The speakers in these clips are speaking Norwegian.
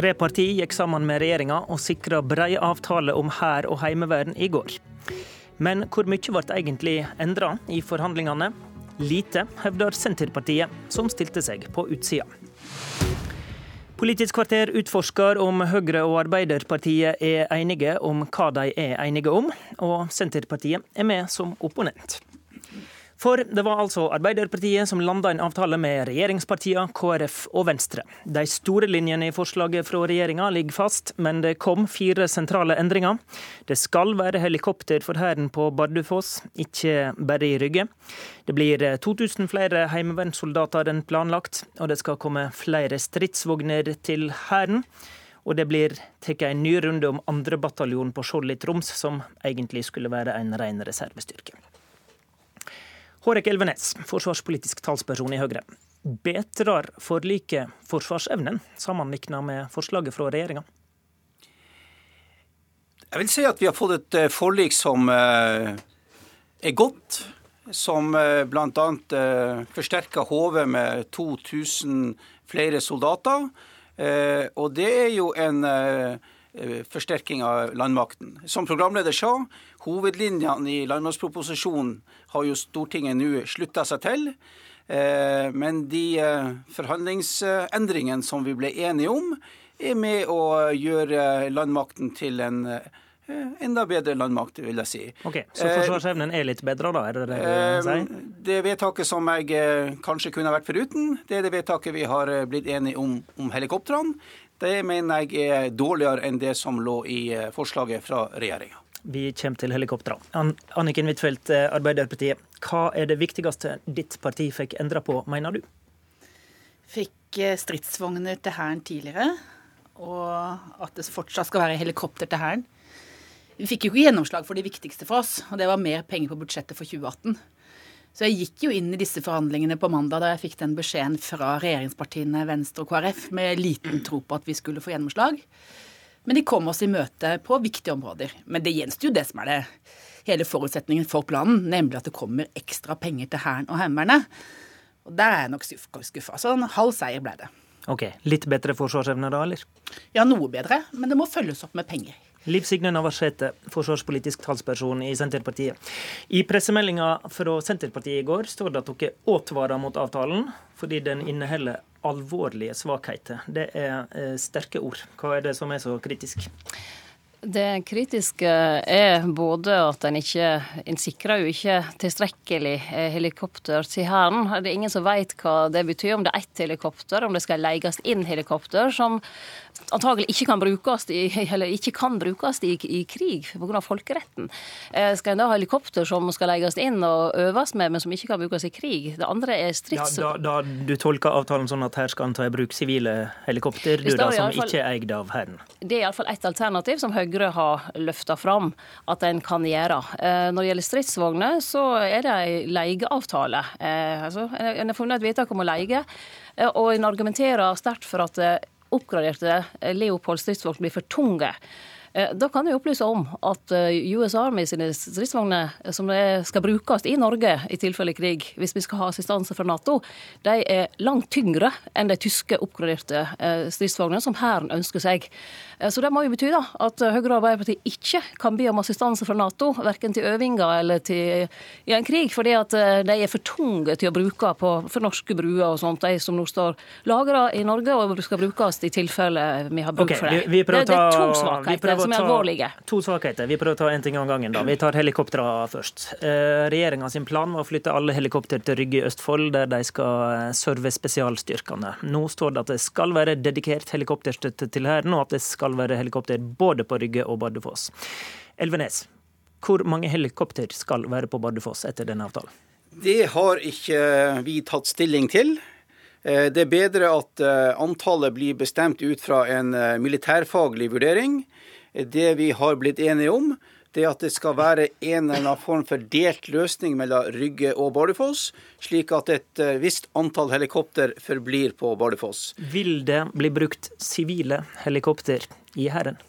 Tre partier gikk sammen med regjeringa og sikra brei avtale om hær og heimevern i går. Men hvor mye ble egentlig endra i forhandlingene? Lite, hevder Senterpartiet, som stilte seg på utsida. Politisk kvarter utforsker om Høyre og Arbeiderpartiet er enige om hva de er enige om, og Senterpartiet er med som opponent. For det var altså Arbeiderpartiet som landa en avtale med regjeringspartiene KrF og Venstre. De store linjene i forslaget fra regjeringa ligger fast, men det kom fire sentrale endringer. Det skal være helikopter for Hæren på Bardufoss, ikke bare i Rygge. Det blir 2000 flere heimevernssoldater enn planlagt, og det skal komme flere stridsvogner til Hæren. Og det blir tatt en ny runde om 2. bataljon på Skjold i Troms, som egentlig skulle være en ren reservestyrke. Hårek Elvenes, forsvarspolitisk talsperson i Høyre. Bedrer forliket forsvarsevnen, sammenlignet med forslaget fra regjeringa? Jeg vil si at vi har fått et eh, forlik som eh, er godt. Som eh, bl.a. forsterker HV med 2000 flere soldater. Og det er jo en forsterking av landmakten. Som programleder sa, hovedlinjene i landmaktproposisjonen har jo Stortinget nå slutta seg til. Eh, men de eh, forhandlingsendringene som vi ble enige om, er med å gjøre landmakten til en eh, enda bedre landmakt, vil jeg si. Ok, Så forsvarsevnen er litt bedre, da? er Det det du sier? Det vedtaket som jeg kanskje kunne vært foruten, det er det vedtaket vi har blitt enige om om helikoptrene. Det mener jeg er dårligere enn det som lå i forslaget fra regjeringa. Vi kommer til helikoptrene. Anniken Huitfeldt, eh, Arbeiderpartiet. Hva er det viktigste ditt parti fikk endra på, mener du? Fikk eh, stridsvogner til Hæren tidligere, og at det fortsatt skal være helikopter til Hæren. Vi fikk jo ikke gjennomslag for det viktigste for oss, og det var mer penger på budsjettet for 2018. Så jeg gikk jo inn i disse forhandlingene på mandag da jeg fikk den beskjeden fra regjeringspartiene Venstre og KrF med liten tro på at vi skulle få gjennomslag. Men de kom oss i møte på viktige områder. Men det gjenstår jo det som er det hele forutsetningen for planen, nemlig at det kommer ekstra penger til Hæren og Heimevernet. Og der er jeg nok skuffa. Så en halv seier ble det. Ok, Litt bedre forsvarsevne da, eller? Ja, noe bedre, men det må følges opp med penger. Liv Signe Navarsete, forsvarspolitisk talsperson i Senterpartiet. I pressemeldinga fra Senterpartiet i går står det at dere advarer mot avtalen fordi den inneholder alvorlige svakheter. Det er eh, sterke ord. Hva er det som er så kritisk? Det kritiske er både at en ikke En sikrer jo ikke tilstrekkelig eh, helikopter til Hæren. Det er ingen som vet hva det betyr, om det er ett helikopter, om det skal leies inn helikopter, som antagelig ikke kan brukes i, eller ikke kan brukes i, i krig pga. folkeretten. Eh, skal en da ha helikopter som skal leies inn og øves med, men som ikke kan brukes i krig? Det andre er strids... Ja, da, da, du tolker avtalen sånn at her skal en ta i bruk sivile helikopter, du da, som fall, ikke er eid av Hæren? Det er iallfall ett alternativ som Høyre Høyre har løfta fram at en kan gjøre. Eh, når det gjelder stridsvogner, så er det ei leieavtale. Eh, altså, en har funnet et vedtak om å leie, eh, og en argumenterer sterkt for at oppgraderte Leopold stridsvogner blir for tunge. Da kan jeg opplyse om at US Army sine stridsvogner som skal brukes i Norge i tilfelle krig, hvis vi skal ha assistanse fra Nato, de er langt tyngre enn de tyske oppgraderte stridsvognene som Hæren ønsker seg. Eh, så det må jo bety da, at Høyre og Arbeiderpartiet ikke kan be om assistanse fra Nato, verken til øvinger eller til, i en krig, fordi at eh, de er for tunge til å bruke på, for norske bruer og sånt, de som nå står lagra i Norge og skal brukes i tilfelle vi har bruk okay, for det. Vi, vi det, det, er to svakheter som er alvorlige. To svakheter. Vi prøver å ta en ting om gangen. da. Vi tar helikoptrene først. Eh, Regjeringa sin plan var å flytte alle helikopter til Rygge i Østfold, der de skal serve spesialstyrkene. Nå står det at det skal være dedikert helikopterstøtte til Hæren, og at det skal være helikopter både på Rygge og Bardufoss. Elvenes, hvor mange helikopter skal være på Bardufoss etter denne avtalen? Det har ikke vi tatt stilling til. Eh, det er bedre at eh, antallet blir bestemt ut fra en eh, militærfaglig vurdering. Det vi har blitt enige om, det at det skal være en eller annen form for delt løsning mellom Rygge og Bardufoss, slik at et visst antall helikopter forblir på Bardufoss. Vil det bli brukt sivile helikopter i Hæren?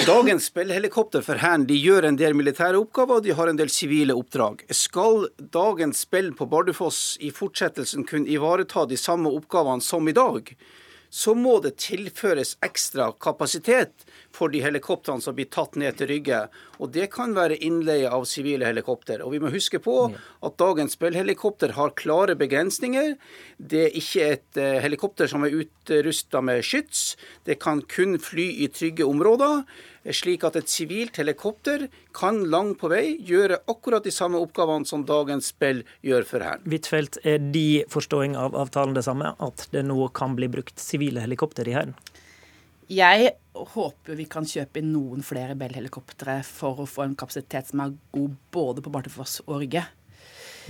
Dagens spillhelikopter for Hæren gjør en del militære oppgaver og de har en del sivile oppdrag. Skal dagens spill på Bardufoss i fortsettelsen kunne ivareta de samme oppgavene som i dag, så må det tilføres ekstra kapasitet for de helikoptrene som blir tatt ned til Rygge. Og Det kan være innleie av sivile helikopter. Og Vi må huske på at dagens Bell-helikopter har klare begrensninger. Det er ikke et uh, helikopter som er utrusta med skyts. Det kan kun fly i trygge områder slik at et sivilt helikopter kan langt på vei gjøre akkurat de samme oppgavene som dagens Bell gjør for Hæren. Huitfeldt, er de forståing av avtalen det samme, at det nå kan bli brukt sivile helikopter i Hæren? Jeg håper vi kan kjøpe inn noen flere Bell-helikoptre for å få en kapasitet som er god både på Bardufoss og Rygge.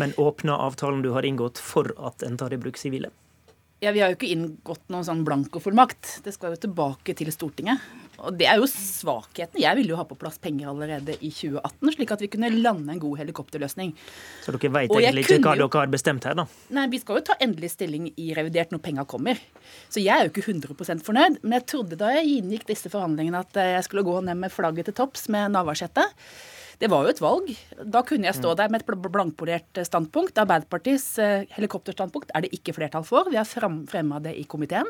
Men åpner avtalen du har inngått for at en tar i bruk sivile? Ja, Vi har jo ikke inngått noen sånn blankofullmakt. Det skal jo tilbake til Stortinget. Og Det er jo svakheten. Jeg ville jo ha på plass penger allerede i 2018, slik at vi kunne lande en god helikopterløsning. Så dere vet egentlig ikke hva dere har bestemt her, da? Nei, vi skal jo ta endelig stilling i revidert når penga kommer. Så jeg er jo ikke 100% fornøyd. Men jeg trodde da jeg inngikk disse forhandlingene at jeg skulle gå ned med flagget til topps med Navarsete. Det var jo et valg. Da kunne jeg stå mm. der med et blankpolert standpunkt. Arbeiderpartiets eh, helikopterstandpunkt er det ikke flertall for. Vi har fremma det i komiteen.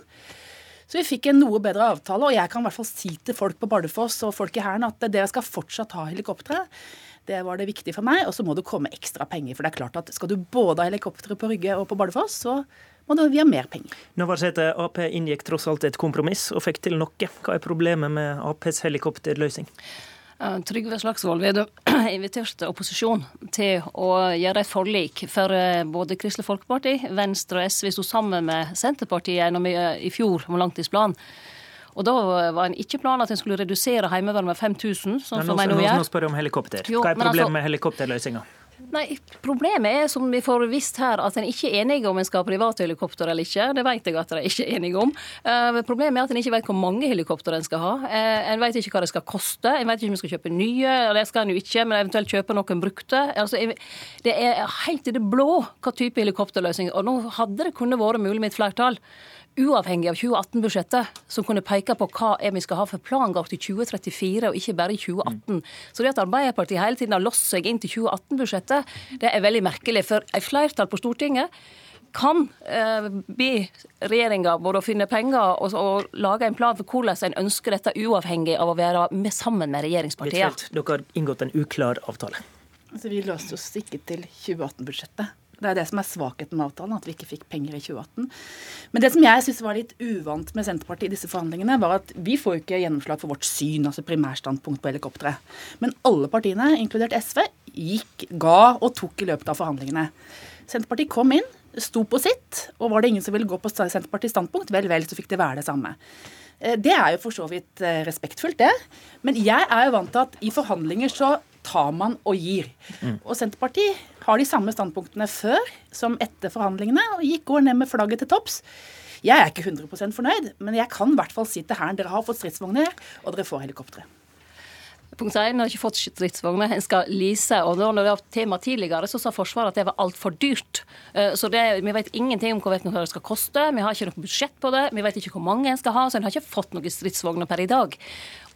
Så vi fikk en noe bedre avtale, og jeg kan i hvert fall si til folk på Bardufoss og folk i Hæren at dere skal fortsatt ha helikoptre. Det var det viktige for meg. Og så må det komme ekstra penger. For det er klart at skal du både ha helikoptre på Rygge og på Bardufoss, så må du, ha mer penger. Navarsete, Ap inngikk tross alt et kompromiss og fikk til noe. Hva er problemet med Aps helikopterløsning? Trygve Slagsvold Vedum inviterte opposisjon til å gjøre et forlik for eh, både Kristelig Folkeparti, Venstre og SV sto sammen med Senterpartiet gjennom eh, i fjor om langtidsplan. Og Da var en ikke planen at en skulle redusere Heimevernet med 5000, sånn nå, nå. Nå spør jeg om helikopter. Hva er problemet altså, med helikopterløsninga? Nei, Problemet er, som vi får visst her, at en ikke er enige om en skal ha private helikopter eller ikke. Det vet jeg at de ikke er enige om. Uh, problemet er at en ikke vet hvor mange helikopter en skal ha. Uh, en vet ikke hva det skal koste. En vet ikke om en skal kjøpe nye, det skal en jo ikke, men eventuelt kjøpe noen brukte. Altså, det er helt i det blå hva type helikopterløsning. Og nå hadde det kunnet vært mulig med et flertall uavhengig av 2018-budsjettet, som kunne peke på hva er vi skal ha for plangang til 2034, og ikke bare i 2018. Mm. Så det at Arbeiderpartiet hele tiden har låst seg inn til 2018-budsjettet, det er veldig merkelig. For et flertall på Stortinget kan eh, be regjeringa både å finne penger og, og, lage en plan for hvordan en ønsker dette, uavhengig av å være med sammen med regjeringspartiene. Dere har inngått en uklar avtale. Altså, vi låste oss ikke til 2018-budsjettet. Det er det som er svakheten med avtalen, at vi ikke fikk penger i 2018. Men det som jeg syns var litt uvant med Senterpartiet i disse forhandlingene, var at vi får ikke gjennomslag for vårt syn, altså primærstandpunkt på helikoptre. Men alle partiene, inkludert SV, gikk, ga og tok i løpet av forhandlingene. Senterpartiet kom inn, sto på sitt, og var det ingen som ville gå på Senterpartiets standpunkt, vel, vel, så fikk det være det samme. Eh, det er jo for så vidt eh, respektfullt, det. Men jeg er jo vant til at i forhandlinger så tar man og gir. Mm. Og Senterpartiet har de samme standpunktene før som etter forhandlingene, og gikk går ned med flagget til topps. Jeg er ikke 100% fornøyd, men jeg kan i hvert fall si til Hæren dere har fått stridsvogner, og dere får helikoptre. Punkt 1, har ikke fått stridsvogner. En skal lease. Og når det var tema tidligere, så sa Forsvaret at det var altfor dyrt. Eh, så det, vi vet ingenting om hva det skal koste. Vi har ikke noe budsjett på det. Vi vet ikke hvor mange en skal ha. Så en har ikke fått noen stridsvogner per i dag.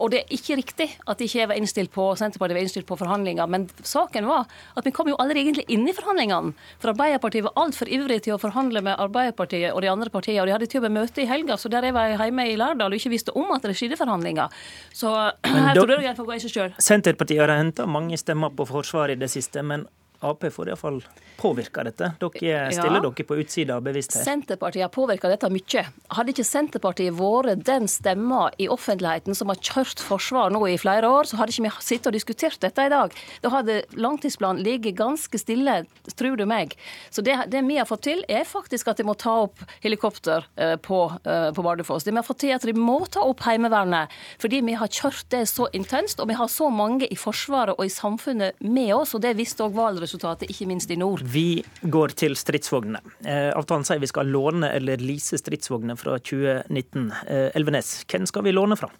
Og det er ikke riktig at ikke var innstilt på, Senterpartiet var innstilt på forhandlinger. Men saken var at vi kom jo aldri egentlig inn i forhandlingene. For Arbeiderpartiet var altfor ivrig til å forhandle med Arbeiderpartiet og de andre partiene. Og de hadde til og med møte i helga, så der jeg var hjemme i Lærdal og ikke visste om at det skjedde forhandlinger. Så her tror jeg får gå i seg sjøl. Senterpartiet har henta mange stemmer på Forsvaret i det siste, men Ap får iallfall påvirka dette? Dere stiller ja. dere på utsida av bevissthet. Senterpartiet har påvirka dette mye. Hadde ikke Senterpartiet vært den stemma i offentligheten som har kjørt forsvar nå i flere år, så hadde ikke vi sittet og diskutert dette i dag. Da hadde langtidsplanen ligget ganske stille, tror du meg. Så det, det, vi har fått til, er faktisk at de må ta opp helikopter uh, på, uh, på Bardufoss. Det vi har fått til, at de må ta opp Heimevernet. Fordi vi har kjørt det så intenst, og vi har så mange i Forsvaret og i samfunnet med oss, og det visste òg valgresultatet, ikke minst i nord. Vi går til stridsvognene. Eh, avtalen sier vi skal låne eller lease stridsvogner fra 2019. Eh, Elvenes, hvem skal vi låne fra?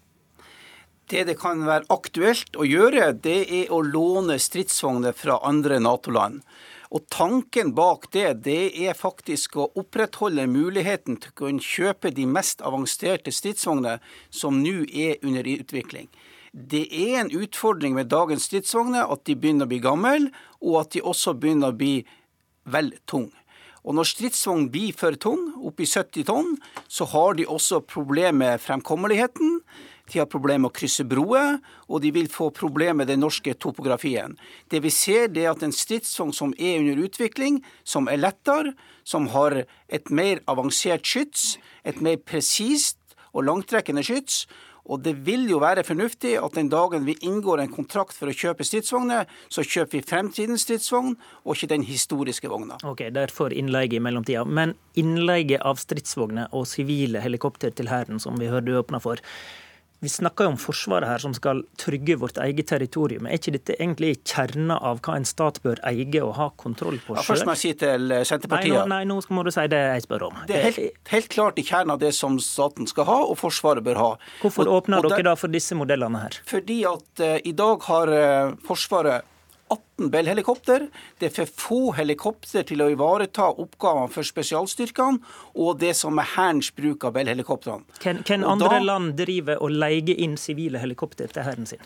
Det det kan være aktuelt å gjøre, det er å låne stridsvogner fra andre Nato-land. Og Tanken bak det det er faktisk å opprettholde muligheten til å kunne kjøpe de mest avanserte stridsvogner som nå er under utvikling. Det er en utfordring med dagens stridsvogner at de begynner å bli gamle, og at de også begynner å bli vel tunge. Og når stridsvogn blir for tung, oppi 70 tonn, så har de også problemer med fremkommeligheten. De har problemer med å krysse broer, og de vil få problemer med den norske topografien. Det vi ser, det er at en stridsvogn som er under utvikling, som er lettere, som har et mer avansert skyts, et mer presist og langtrekkende skyts, og det vil jo være fornuftig at den dagen vi inngår en kontrakt for å kjøpe stridsvogner, så kjøper vi fremtidens stridsvogn, og ikke den historiske vogna. Ok, Derfor innleie i mellomtida. Men innleie av stridsvogner og sivile helikopter til Hæren, som vi hørte åpna for, vi snakker jo om Forsvaret her, som skal trygge vårt eget territorium. Er ikke dette egentlig kjerna av hva en stat bør eie og ha kontroll på sjøl? Ja, først må jeg si til Senterpartiet Nei, nei, nå må du si det jeg spør om. Det er helt, helt klart i kjernen av det som staten skal ha, og Forsvaret bør ha. Hvorfor åpner dere da for disse modellene her? Fordi at uh, i dag har uh, Forsvaret 18 Bell-helikopter. Det er for få helikopter til å ivareta oppgavene for spesialstyrkene og det som er Hærens bruk av Bell-helikoptrene. Hvem andre da, land driver og leier inn sivile helikopter til hæren sin?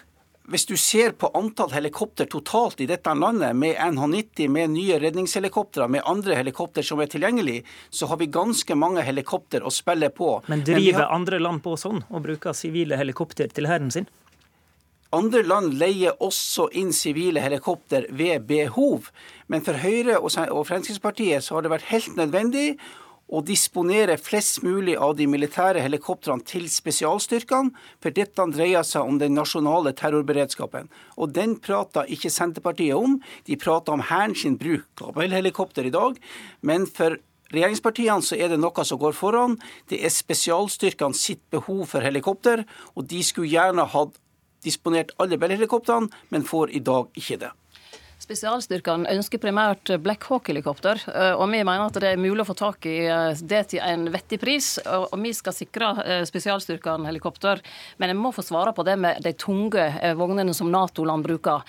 Hvis du ser på antall helikopter totalt i dette landet, med NH90, med nye redningshelikoptre, med andre helikopter som er tilgjengelig, så har vi ganske mange helikopter å spille på. Men driver Men har... andre land på sånn, og bruker sivile helikopter til hæren sin? Andre land leier også inn sivile helikopter ved behov. Men for Høyre og Fremskrittspartiet så har det vært helt nødvendig å disponere flest mulig av de militære helikoptrene til spesialstyrkene, for dette dreier seg om den nasjonale terrorberedskapen. Og den prater ikke Senterpartiet om. De prater om Hæren sin bruk av helikopter i dag. Men for regjeringspartiene så er det noe som går foran. Det er spesialstyrkene sitt behov for helikopter, og de skulle gjerne hatt disponert alle Bell-helikoptrene, men får i dag ikke det. Spesialstyrkene ønsker primært Black Hawk-helikopter, eh, og vi mener at det er mulig å få tak i eh, det til en vettig pris. Og vi skal sikre eh, spesialstyrkene helikopter, men en må få svare på det med de tunge vognene som Nato-land bruker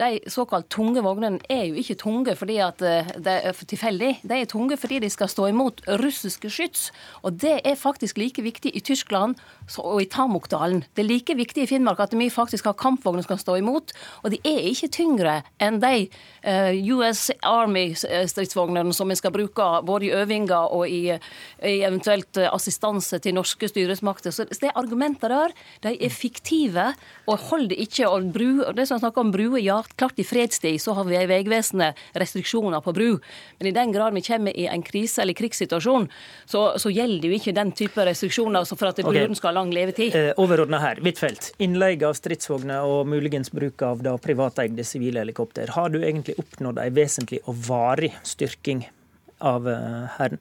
de såkalt tunge vognene er jo ikke tunge fordi at eh, det er tilfeldig. De er tunge fordi de skal stå imot russiske skyts. Og det er faktisk like viktig i Tyskland og i Tamokdalen. Det er like viktig i Finnmark at vi faktisk har kampvogner som skal stå imot. Og de er ikke tyngre enn de uh, US Army-stridsvognene som vi skal bruke både i øvinger og i, i eventuelt assistanse til norske styresmakter. Så det argumentet der, de er fiktive og holder ikke. Og bru, det som snakker om bruer, ja, klart i fredstid så har Vegvesenet restriksjoner på bru. Men i den grad vi kommer i en krise- eller krigssituasjon, så, så gjelder jo ikke den type restriksjoner for at bruen okay. skal ha lang levetid. Eh, Overordna her, Huitfeldt. Innleie av stridsvogner og muligens bruk av da privateide sivile helikopter. Har du egentlig oppnådd en vesentlig og varig styrking av uh, Hæren?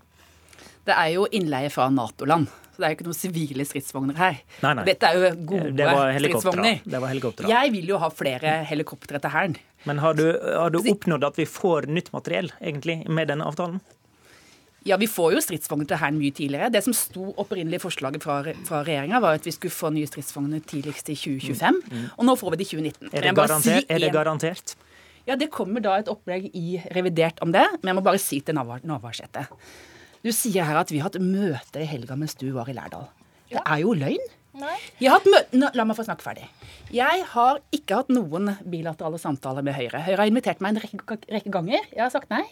Det er jo innleie fra Nato-land. Det er jo ikke noen sivile stridsvogner her. Nei, nei. Dette er jo gode stridsvogner. Det var helikoptre. Jeg vil jo ha flere helikoptre til Hæren. Men har du, har du oppnådd at vi får nytt materiell, egentlig, med denne avtalen? Ja, vi får jo stridsvogner til Hæren mye tidligere. Det som sto opprinnelig i forslaget fra, fra regjeringa, var at vi skulle få nye stridsvogner tidligst i 2025. Mm, mm. Og nå får vi det i 2019. Er det, garantert? Si er det garantert? Ja, det kommer da et opplegg i revidert om det. Men jeg må bare si til Navarsete du sier her at vi har hatt møte i helga mens du var i Lærdal. Ja. Det er jo løgn. Nå, la meg få snakke ferdig. Jeg har ikke hatt noen bilaterale samtaler med Høyre. Høyre har invitert meg en rekke, rekke ganger. Jeg har sagt nei.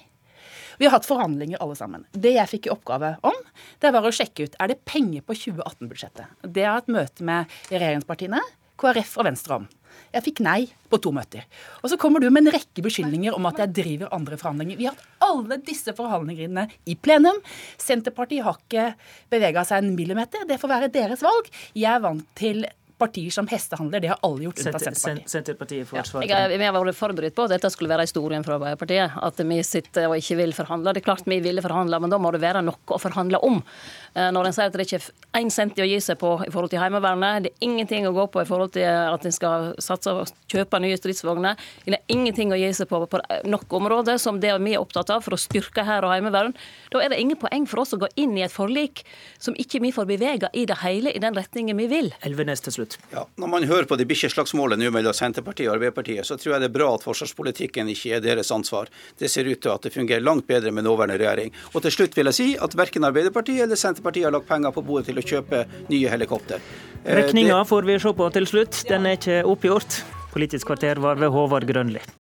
Vi har hatt forhandlinger alle sammen. Det jeg fikk i oppgave om, det var å sjekke ut er det penger på 2018-budsjettet. Det har jeg hatt møte med regjeringspartiene, KrF og Venstre om. Jeg fikk nei på to møter. Og så kommer du med en rekke beskyldninger om at jeg driver andre forhandlinger. Vi har hatt alle disse forhandlingene i plenum. Senterpartiet har ikke bevega seg en millimeter. Det får være deres valg. Jeg er vant til partier som hestehandler. Det har alle gjort unntatt Senterpartiet. Senterpartiet får ja. Jeg, har var forberedt på at dette skulle være historien fra Arbeiderpartiet. At vi sitter og ikke vil forhandle. Det er klart vi ville forhandle, men da må det være noe å forhandle om. Eh, når en sier at det ikke er én cent å gi seg på i forhold til Heimevernet, det er ingenting å gå på i forhold til at en skal satse og kjøpe nye stridsvogner, det er ingenting å gi seg på på nok områder som det vi er opptatt av for å styrke hær og heimevern, da er det ingen poeng for oss å gå inn i et forlik som ikke vi får bevega i det hele i den retningen vi vil. Elvenes til slutt. Ja, når man hører på de bikkjeslagsmålet nå mellom Senterpartiet og Arbeiderpartiet, så tror jeg det er bra at forsvarspolitikken ikke er deres ansvar. Det ser ut til at det fungerer langt bedre med nåværende regjering. Og til slutt vil jeg si at verken Arbeiderpartiet eller Senterpartiet Senterpartiet har lagt penger på bordet til å kjøpe nye helikopter. Eh, Regninga får vi se på til slutt. Den er ikke oppgjort. Politisk kvarter var ved Håvard Grønli.